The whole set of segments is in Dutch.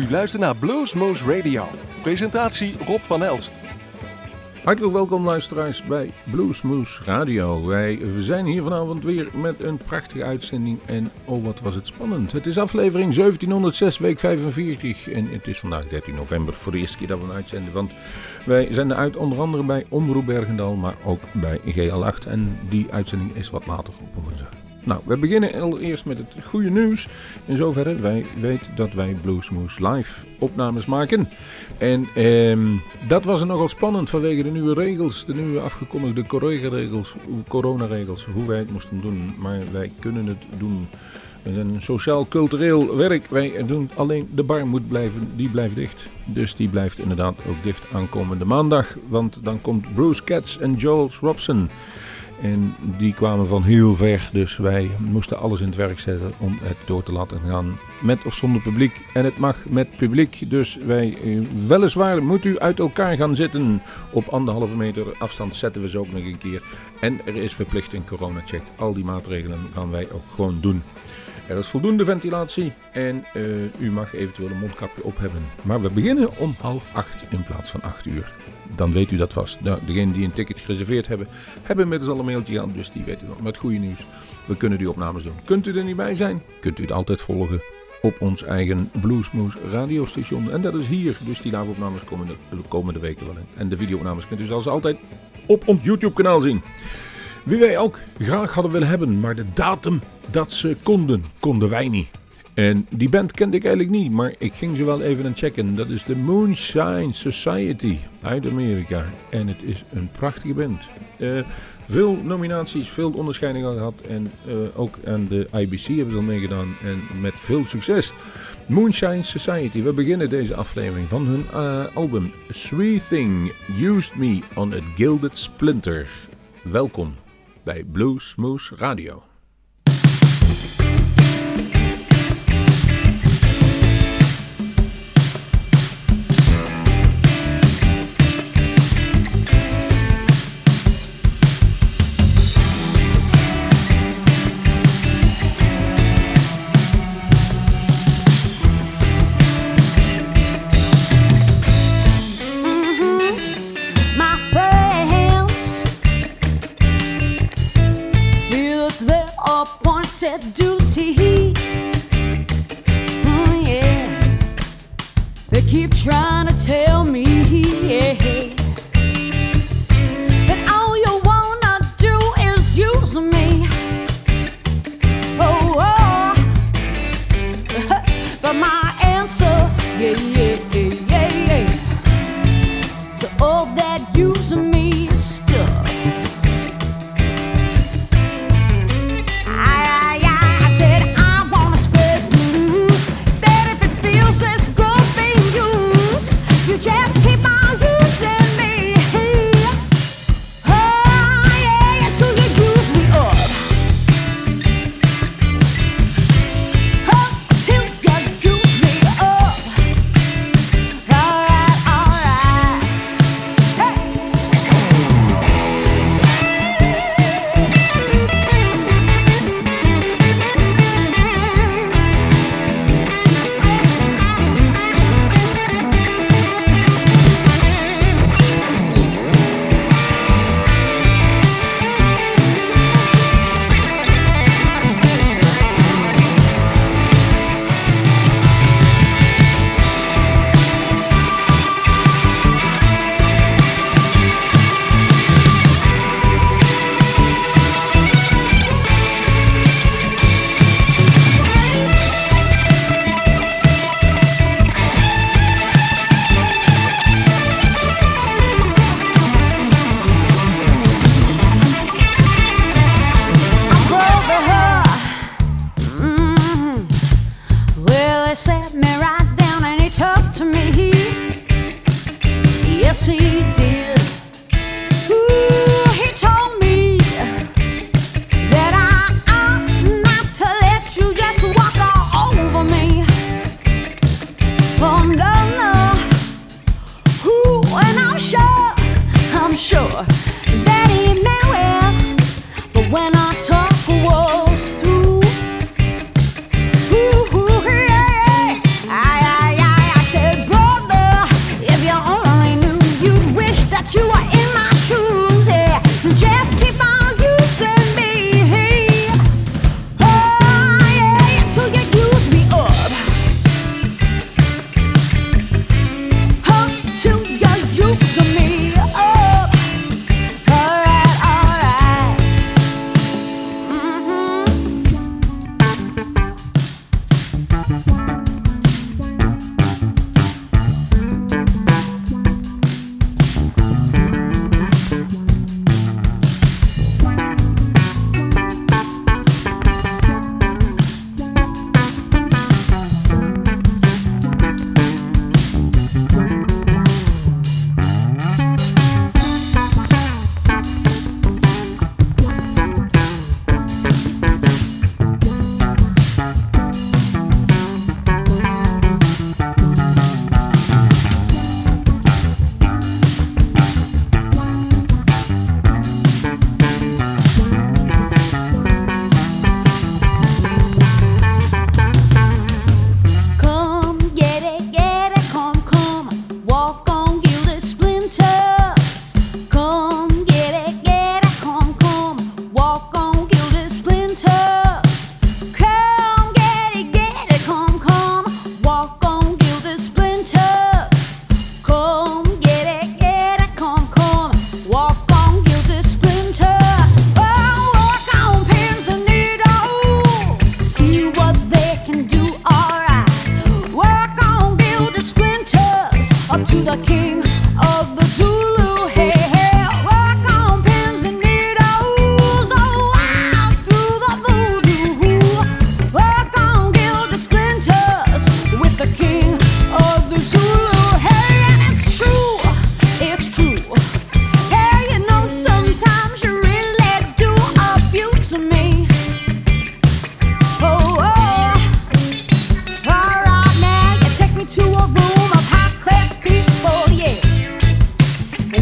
U luistert naar Bluesmoose Radio. Presentatie Rob van Elst. Hartelijk welkom luisteraars bij Bluesmoose Radio. Wij zijn hier vanavond weer met een prachtige uitzending en oh wat was het spannend. Het is aflevering 1706 week 45 en het is vandaag 13 november voor de eerste keer dat we uitzenden. Want wij zenden uit onder andere bij Omroep Bergendal, maar ook bij GL8 en die uitzending is wat later op woensdag. Nou, we beginnen allereerst met het goede nieuws. In zoverre, wij weten dat wij Bluesmoose live opnames maken. En ehm, dat was nogal spannend vanwege de nieuwe regels, de nieuwe afgekondigde coronaregels, coronaregels, hoe wij het moesten doen. Maar wij kunnen het doen. We zijn een sociaal-cultureel werk. Wij doen alleen de bar moet blijven, die blijft dicht. Dus die blijft inderdaad ook dicht aankomende maandag. Want dan komt Bruce Katz en Joel Robson. En die kwamen van heel ver, dus wij moesten alles in het werk zetten om het door te laten gaan. Met of zonder publiek. En het mag met publiek, dus wij, eh, weliswaar moet u uit elkaar gaan zitten. Op anderhalve meter afstand zetten we ze ook nog een keer. En er is verplicht een coronacheck. Al die maatregelen gaan wij ook gewoon doen. Er is voldoende ventilatie en uh, u mag eventueel een mondkapje op hebben. Maar we beginnen om half acht in plaats van acht uur dan weet u dat vast. Nou, degenen die een ticket gereserveerd hebben, hebben inmiddels al een mailtje gehad, dus die weten nog. Met goede nieuws, we kunnen die opnames doen. Kunt u er niet bij zijn, kunt u het altijd volgen op ons eigen Bluesmoose radiostation. En dat is hier, dus die live-opnames komen de komende weken wel in. En de videoopnames kunt u zoals altijd op ons YouTube-kanaal zien. Wie wij ook graag hadden willen hebben, maar de datum dat ze konden, konden wij niet. En die band kende ik eigenlijk niet, maar ik ging ze wel even aan checken. Dat is de Moonshine Society uit Amerika. En het is een prachtige band. Uh, veel nominaties, veel onderscheidingen gehad. En uh, ook aan de IBC hebben ze al meegedaan. En met veel succes. Moonshine Society. We beginnen deze aflevering van hun uh, album Sweet Thing Used Me on a Gilded Splinter. Welkom bij Blues Moose Radio.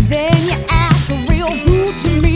Then you act a real fool to me.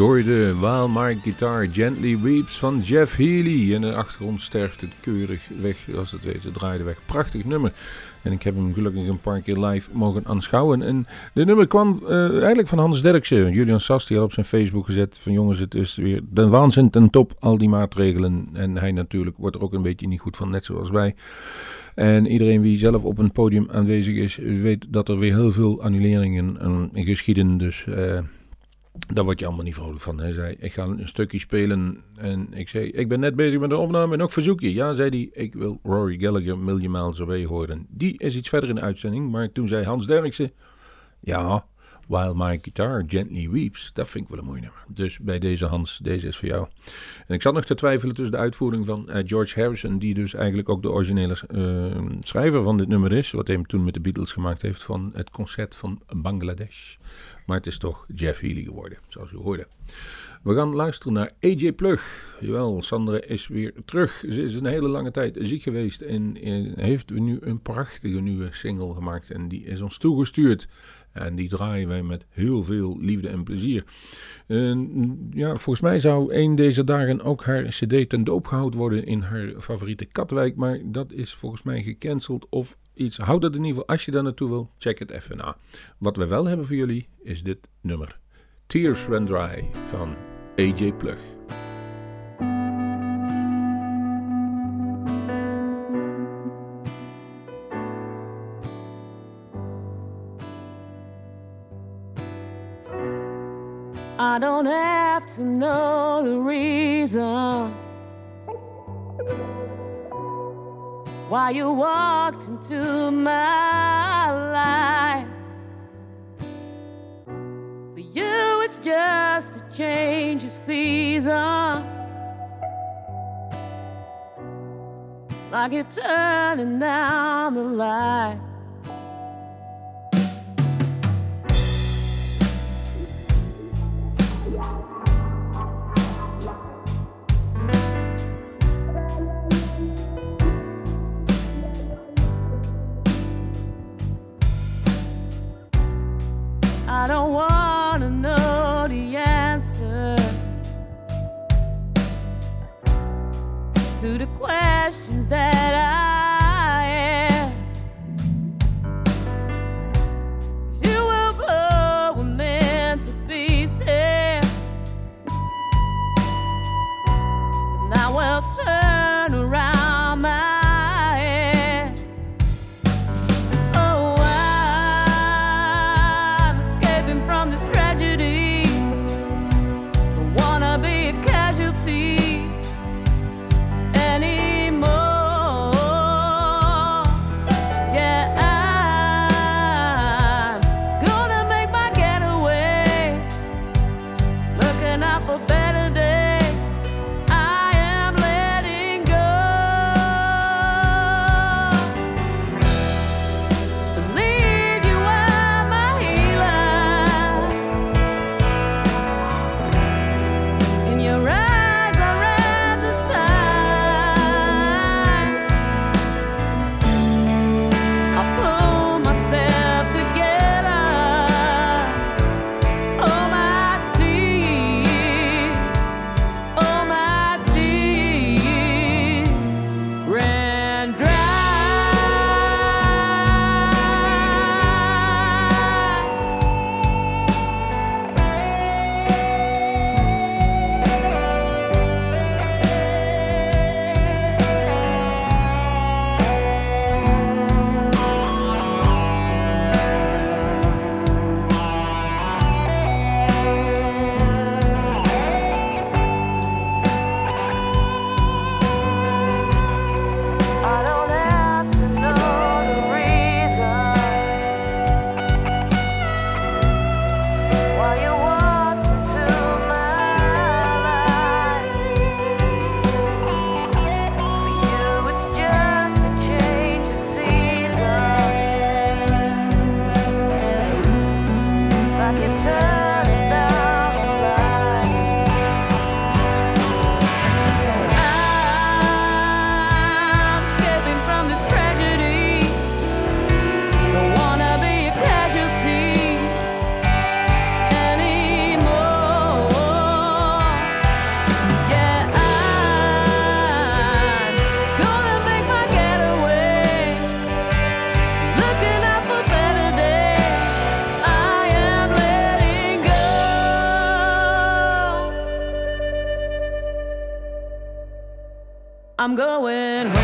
Hoorden While My Guitar Gently Weeps van Jeff Healy. En de achtergrond sterft het keurig weg, zoals het weet. Het draaide weg. Prachtig nummer. En ik heb hem gelukkig een paar keer live mogen aanschouwen. En de nummer kwam uh, eigenlijk van Hans Derksen. Julian Sast die had op zijn Facebook gezet van jongens, het is weer de waanzin ten top, al die maatregelen. En hij natuurlijk wordt er ook een beetje niet goed van, net zoals wij. En iedereen wie zelf op een podium aanwezig is, weet dat er weer heel veel annuleringen geschieden. Dus... Uh, daar word je allemaal niet vrolijk van. Hij zei, ik ga een stukje spelen. En ik zei, ik ben net bezig met de opname en ook verzoek je. Ja, zei hij, ik wil Rory Gallagher Million Miles Away horen. Die is iets verder in de uitzending. Maar toen zei Hans Derksen, ja, While My Guitar Gently Weeps. Dat vind ik wel een mooi nummer. Dus bij deze Hans, deze is voor jou. En ik zat nog te twijfelen tussen de uitvoering van uh, George Harrison, die dus eigenlijk ook de originele uh, schrijver van dit nummer is. Wat hij toen met de Beatles gemaakt heeft van het concert van Bangladesh. Maar het is toch Jeff Healy geworden, zoals u hoorde. We gaan luisteren naar AJ Plug. Jawel, Sandra is weer terug. Ze is een hele lange tijd ziek geweest en, heeft nu een prachtige nieuwe single gemaakt. En die is ons toegestuurd. En die draaien wij met heel veel liefde en plezier. Ja, volgens mij zou een deze dagen ook haar cd ten doop gehouden worden in haar favoriete Katwijk. Maar dat is volgens mij gecanceld of iets. Houd dat in ieder geval, als je daar naartoe wil, check het even na. Wat we wel hebben voor jullie is dit nummer. Tears Run Dry van AJ Plug. I don't have to know the reason why you walked into my life. For you, it's just change of season. Like you're turning down the light. I don't wanna to the questions that I I'm going home.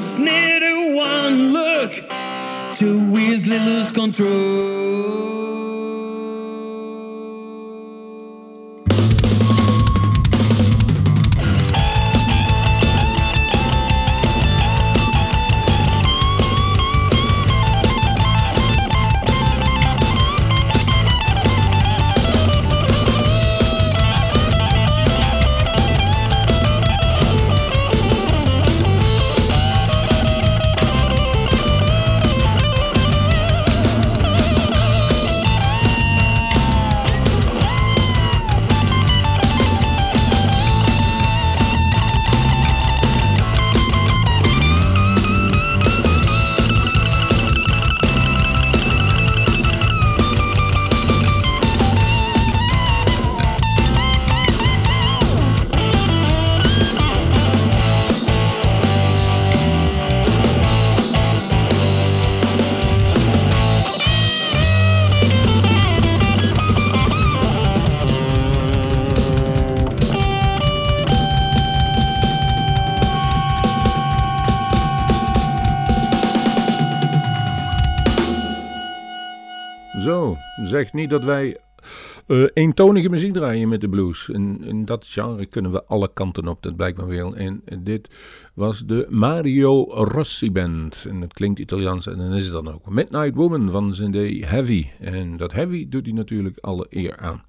just need one look to easily lose control. Niet dat wij uh, eentonige muziek draaien met de blues. In dat genre kunnen we alle kanten op, dat blijkt maar wel. En dit was de Mario Rossi Band. En het klinkt Italiaans en dan is het dan ook Midnight Woman van zijn day Heavy. En dat Heavy doet hij natuurlijk alle eer aan.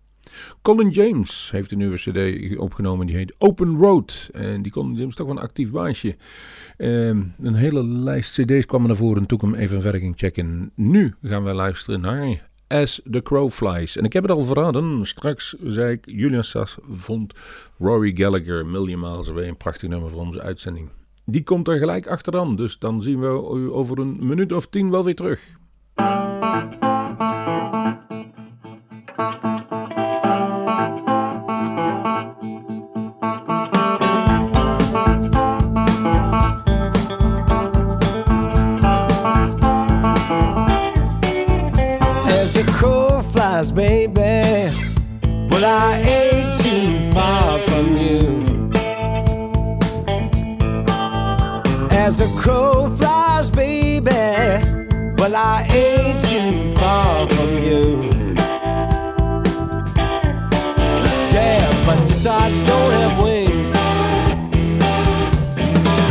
Colin James heeft een nieuwe cd opgenomen, die heet Open Road. En die Colin James is toch wel een actief baasje. Ehm, een hele lijst cd's kwam naar voren en toen ik hem even verder ging checken. Nu gaan we luisteren naar As the Crow Flies. En ik heb het al verraden, straks zei ik, Julian Sass vond Rory Gallagher Million Miles Away een prachtig nummer voor onze uitzending. Die komt er gelijk achteraan, dus dan zien we u over een minuut of tien wel weer terug. I ain't too far from you. As a crow flies, baby. Well, I ain't too far from you. Yeah, but since I don't have wings,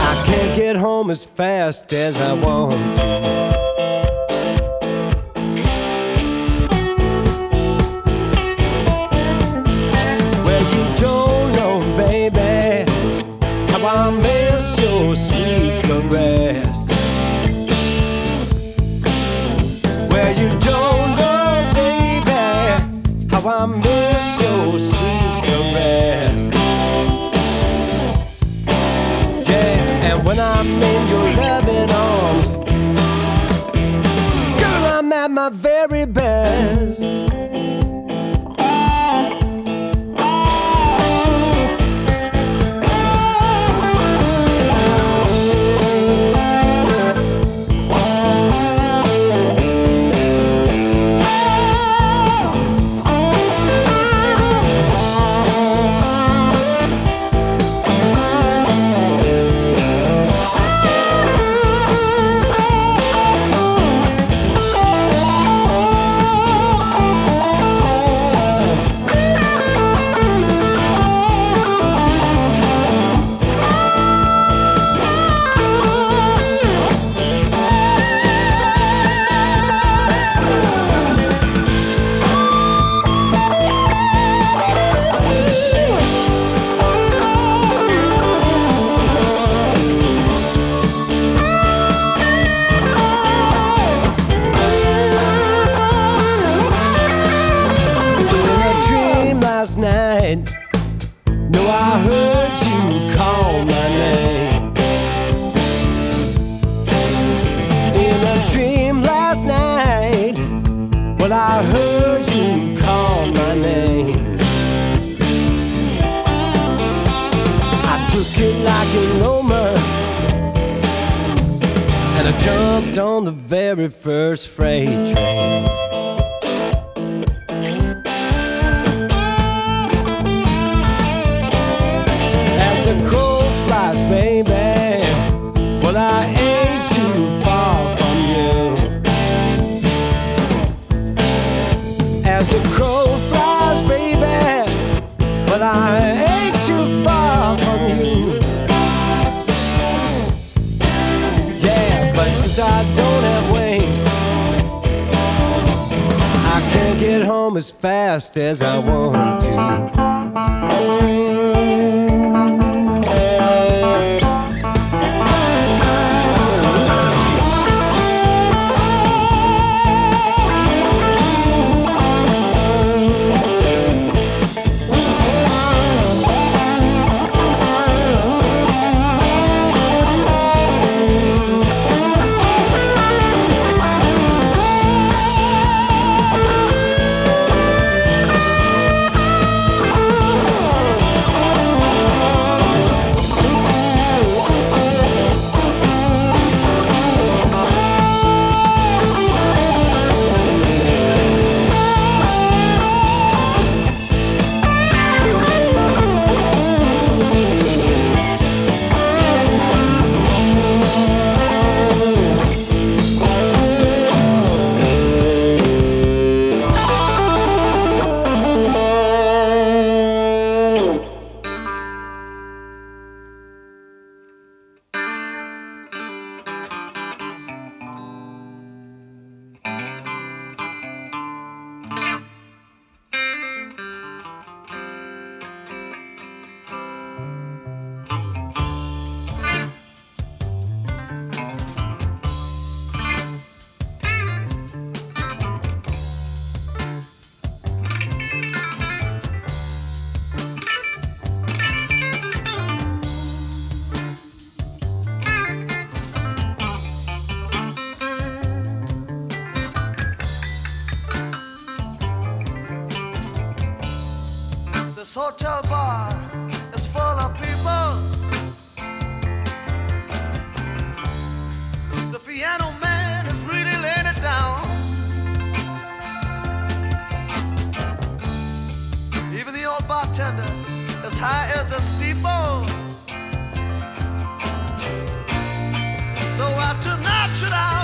I can't get home as fast as I want to. bartender as high as a steeple. So why tonight should I?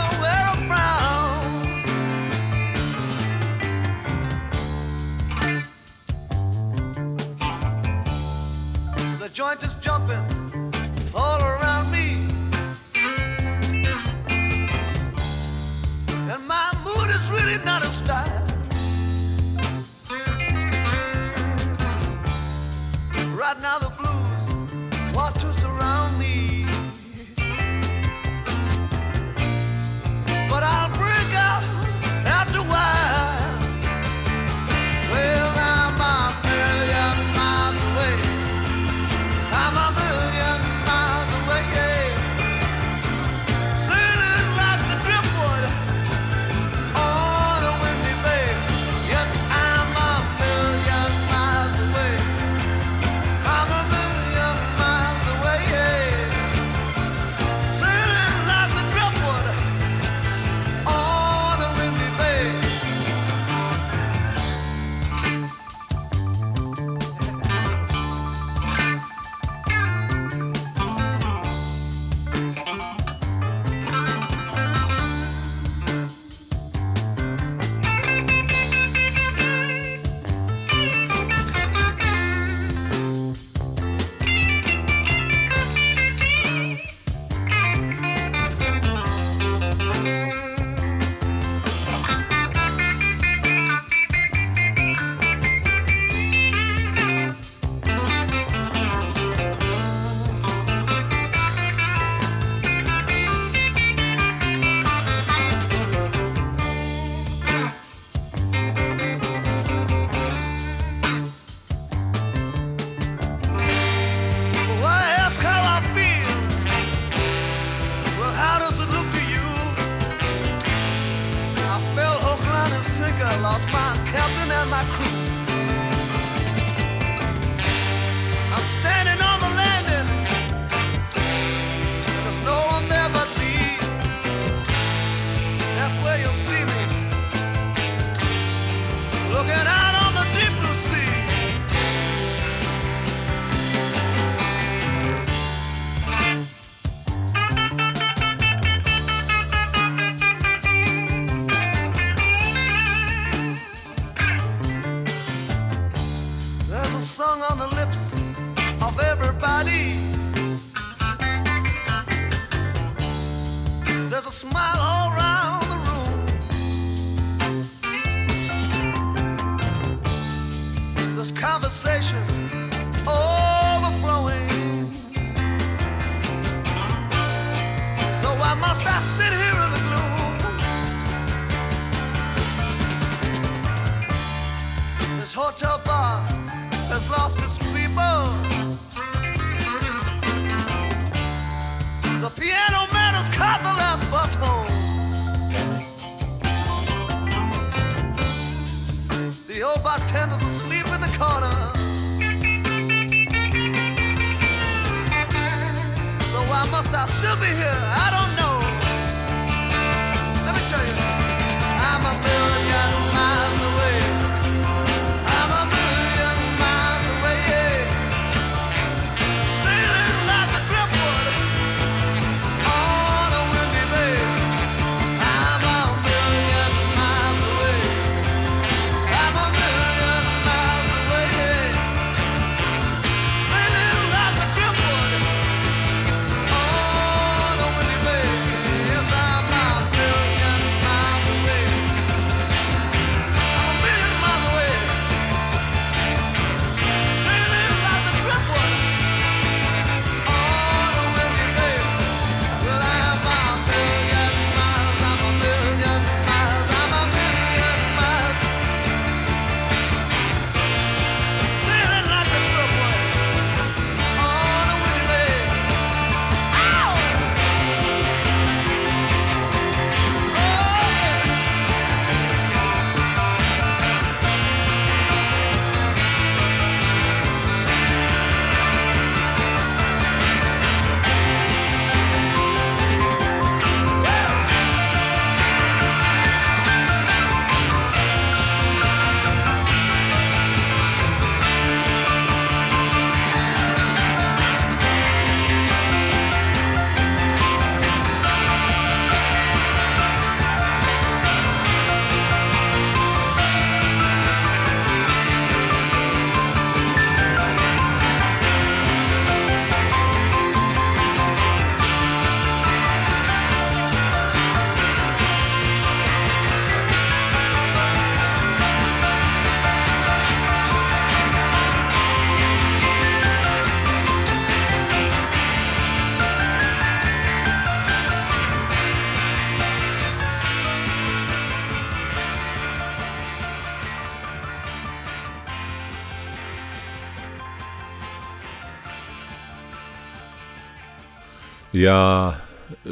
Ja,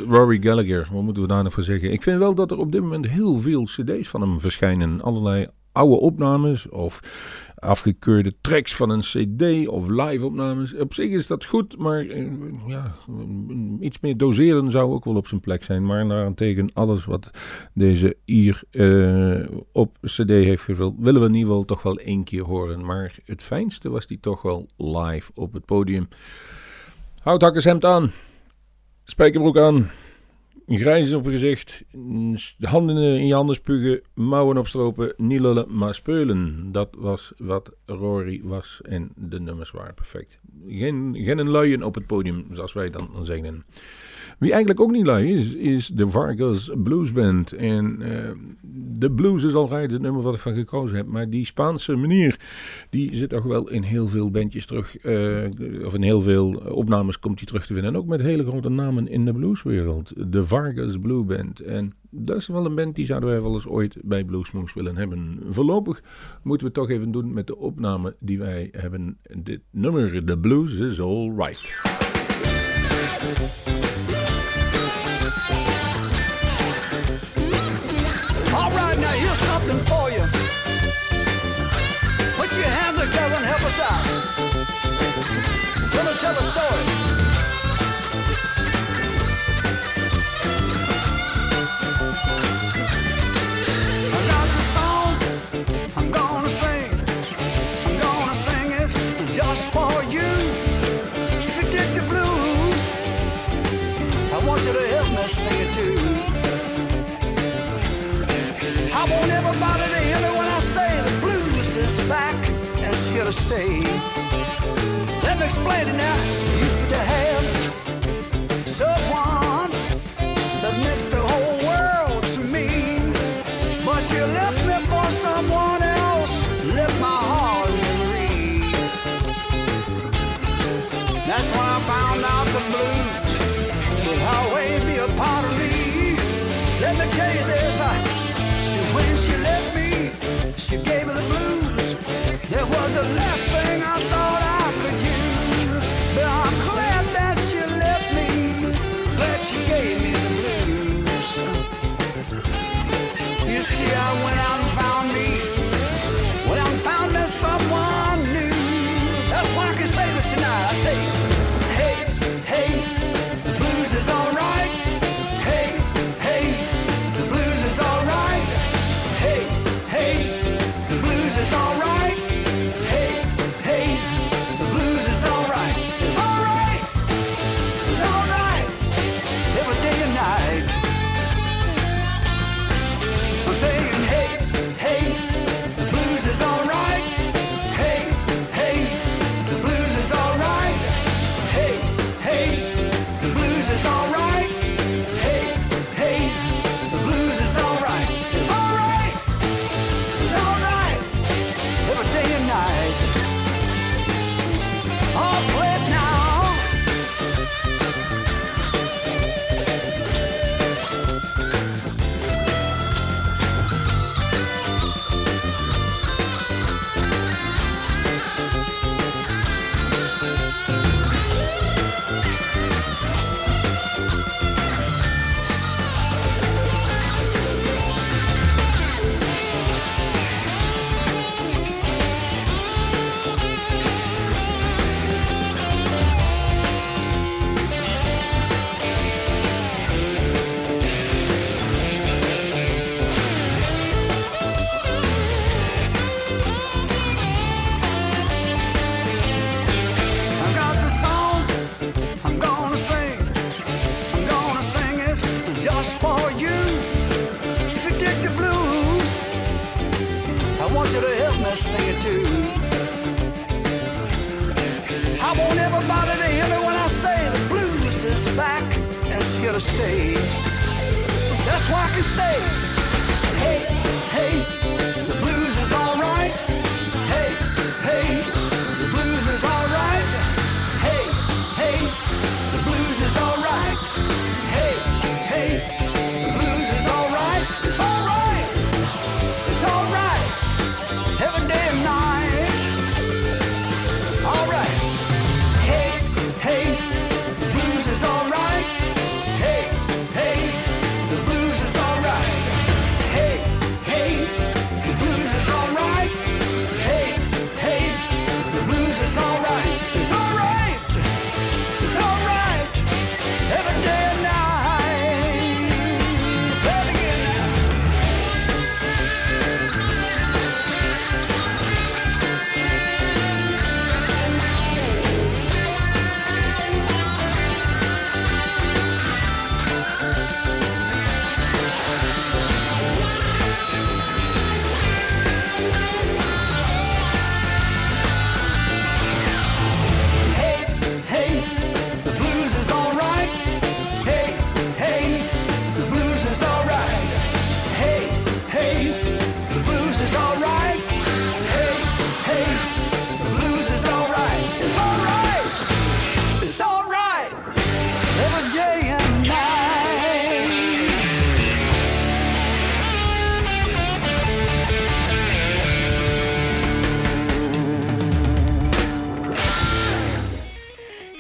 Rory Gallagher, wat moeten we daar nog voor zeggen? Ik vind wel dat er op dit moment heel veel cd's van hem verschijnen. Allerlei oude opnames of afgekeurde tracks van een cd of live opnames. Op zich is dat goed, maar eh, ja, iets meer doseren zou ook wel op zijn plek zijn. Maar daarentegen alles wat deze hier eh, op cd heeft gevuld, willen we in ieder geval toch wel één keer horen. Maar het fijnste was die toch wel live op het podium. Houthakkershemd aan, spijkerbroek aan, grijs op je gezicht, de handen in je handen spugen, mouwen opstropen, niet lullen, maar speulen. Dat was wat Rory was en de nummers waren perfect. Geen, geen luien op het podium, zoals wij dan zeggen. Wie eigenlijk ook niet lui is, is de Vargas Blues Band. En uh, de blues is al het nummer wat ik van gekozen heb. Maar die Spaanse manier, die zit toch wel in heel veel bandjes terug. Uh, of in heel veel opnames komt die terug te vinden. En ook met hele grote namen in de blueswereld. De Vargas Blue Band. En dat is wel een band die zouden wij wel eens ooit bij Bluesmoose willen hebben. Voorlopig moeten we het toch even doen met de opname die wij hebben. Dit nummer, The Blues is Alright.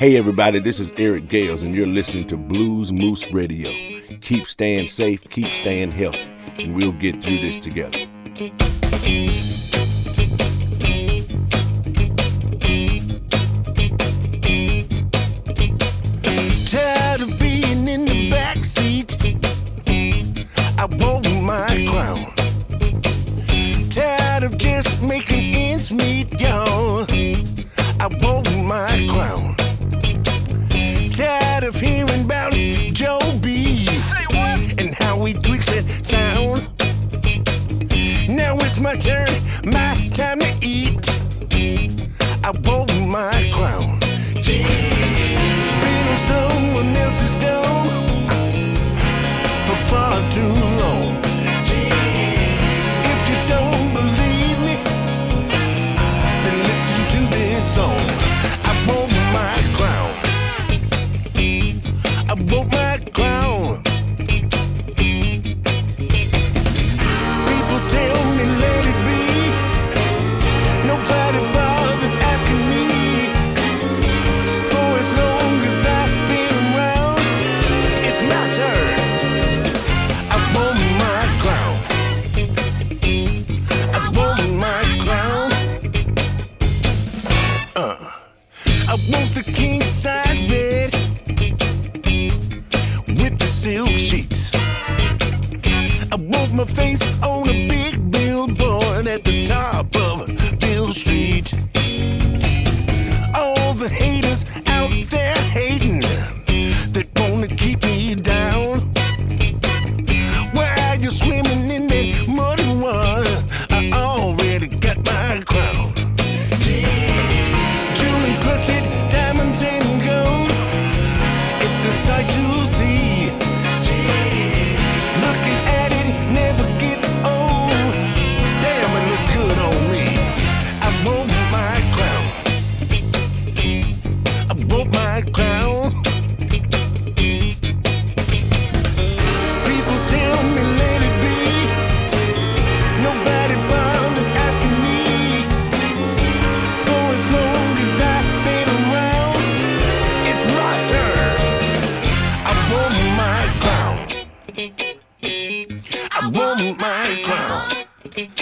Hey, everybody, this is Eric Gales, and you're listening to Blues Moose Radio. Keep staying safe, keep staying healthy, and we'll get through this together.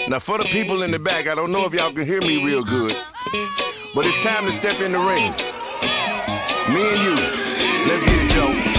Now, for the people in the back, I don't know if y'all can hear me real good, but it's time to step in the ring. Me and you. Let's get it, Joe.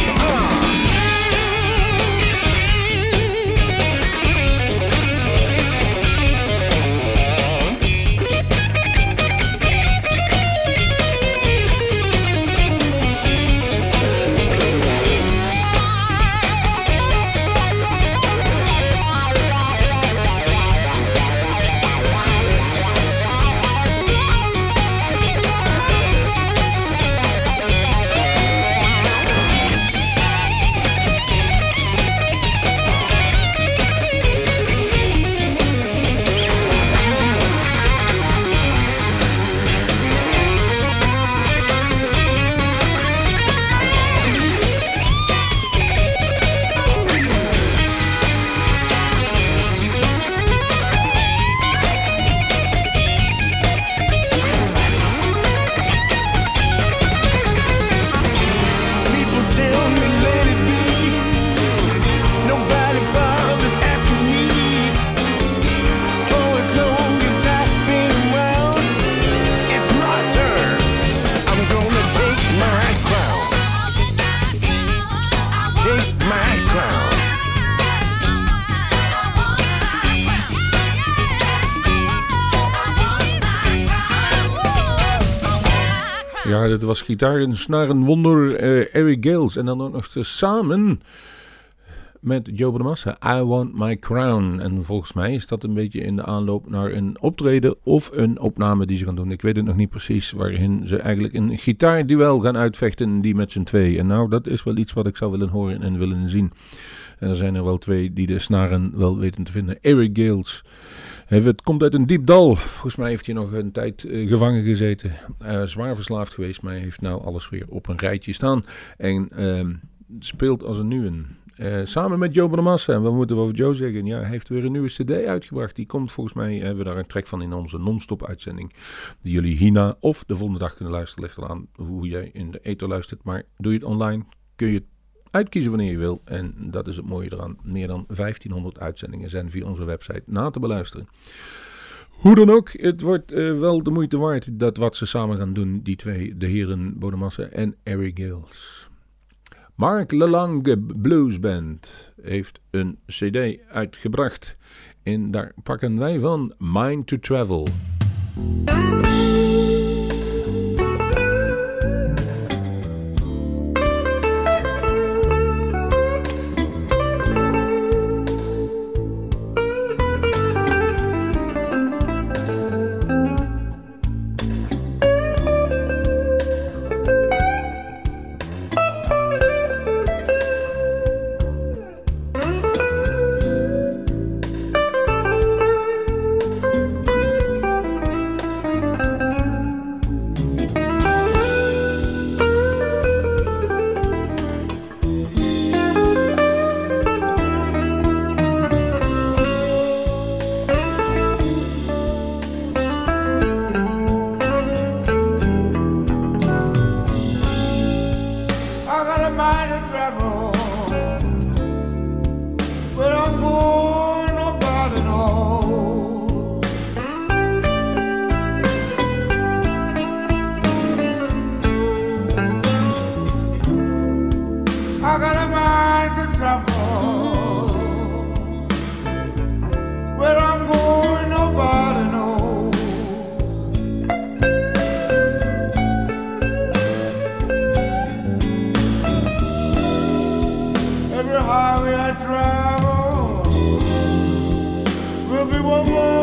Dit was gitaar en snaren wonder eh, Eric Gales. En dan ook nog samen met Joe Bonamassa, I Want My Crown. En volgens mij is dat een beetje in de aanloop naar een optreden of een opname die ze gaan doen. Ik weet het nog niet precies, waarin ze eigenlijk een gitaarduel gaan uitvechten, die met z'n twee. En nou, dat is wel iets wat ik zou willen horen en willen zien. En er zijn er wel twee die de snaren wel weten te vinden. Eric Gales. Het komt uit een diep dal. Volgens mij heeft hij nog een tijd eh, gevangen gezeten. Eh, zwaar verslaafd geweest, maar hij heeft nou alles weer op een rijtje staan. En ehm, speelt als een een. Eh, samen met Joe Bonamassa. En wat moeten we over Joe zeggen? Ja, hij heeft weer een nieuwe cd uitgebracht. Die komt volgens mij, hebben we daar een track van in onze non-stop uitzending. Die jullie hierna of de volgende dag kunnen luisteren. Ligt eraan hoe jij in de ether luistert. Maar doe je het online, kun je het uitkiezen wanneer je wil. En dat is het mooie eraan. Meer dan 1500 uitzendingen zijn via onze website na te beluisteren. Hoe dan ook, het wordt eh, wel de moeite waard dat wat ze samen gaan doen, die twee, de heren Bonamassa en Eric Gills. Mark Lelange Blues Band heeft een cd uitgebracht. En daar pakken wij van Mind to Travel. whoa.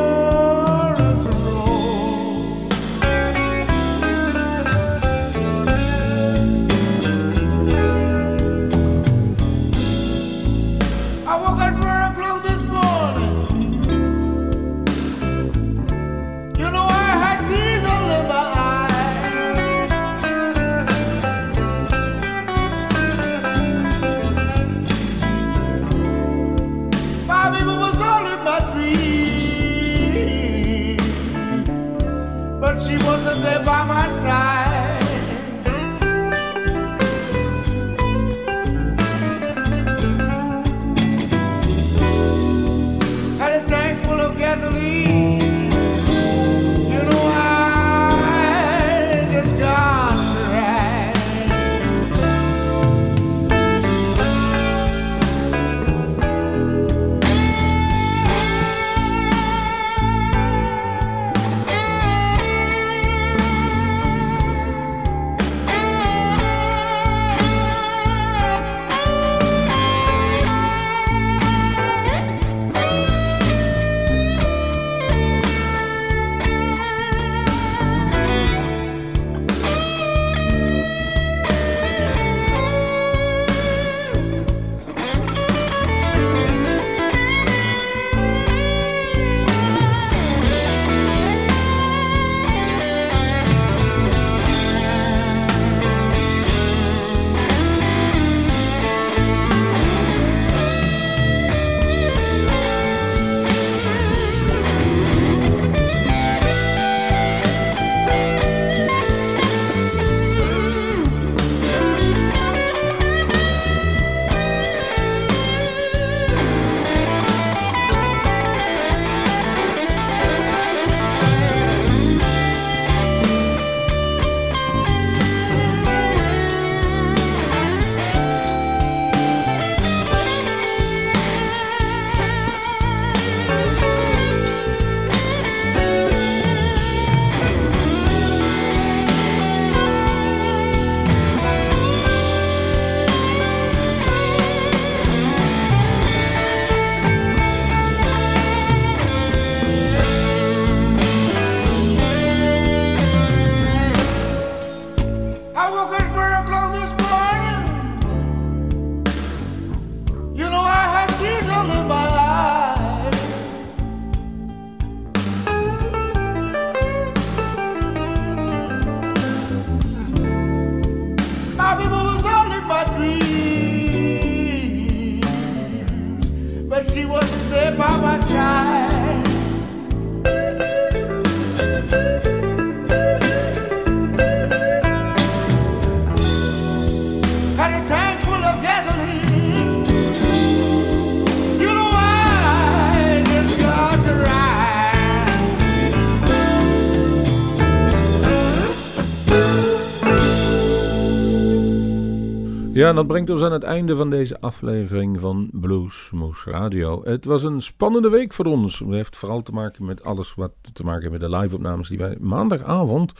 Ja, en dat brengt ons aan het einde van deze aflevering van Blues Moose Radio. Het was een spannende week voor ons. Het heeft vooral te maken met alles wat te maken met de live-opnames die wij maandagavond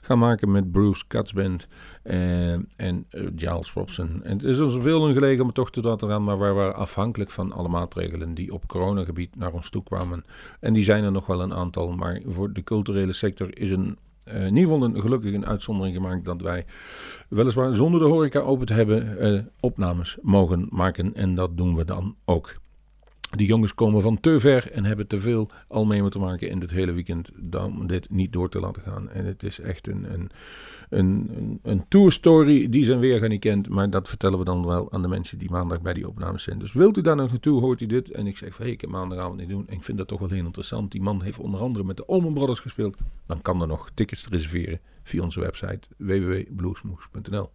gaan maken met Bruce Katzband en, en eh, Giles Robson. En het is ons veel gelegen om toch te laten gaan, maar wij waren afhankelijk van alle maatregelen die op coronagebied naar ons toe kwamen. En die zijn er nog wel een aantal, maar voor de culturele sector is een eh, in een, gelukkig een uitzondering gemaakt dat wij weliswaar zonder de horeca open te hebben eh, opnames mogen maken. En dat doen we dan ook. Die jongens komen van te ver en hebben te veel al mee moeten maken in dit hele weekend om dit niet door te laten gaan. En het is echt een, een, een, een, een tourstory die zijn weerga niet kent. Maar dat vertellen we dan wel aan de mensen die maandag bij die opnames zijn. Dus wilt u daar naartoe, hoort u dit. En ik zeg van, hey, ik heb maandagavond niet doen. En ik vind dat toch wel heel interessant. Die man heeft onder andere met de Allman Brothers gespeeld. Dan kan er nog tickets reserveren via onze website www.bluesmoes.nl.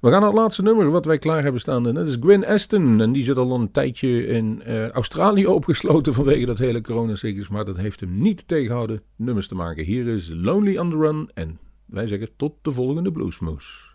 We gaan naar het laatste nummer wat wij klaar hebben staan. En dat is Gwen Aston. En die zit al een tijdje in eh, Australië opgesloten vanwege dat hele coronacircus. Maar dat heeft hem niet tegenhouden nummers te maken. Hier is Lonely on the Run. En wij zeggen tot de volgende Bluesmoes.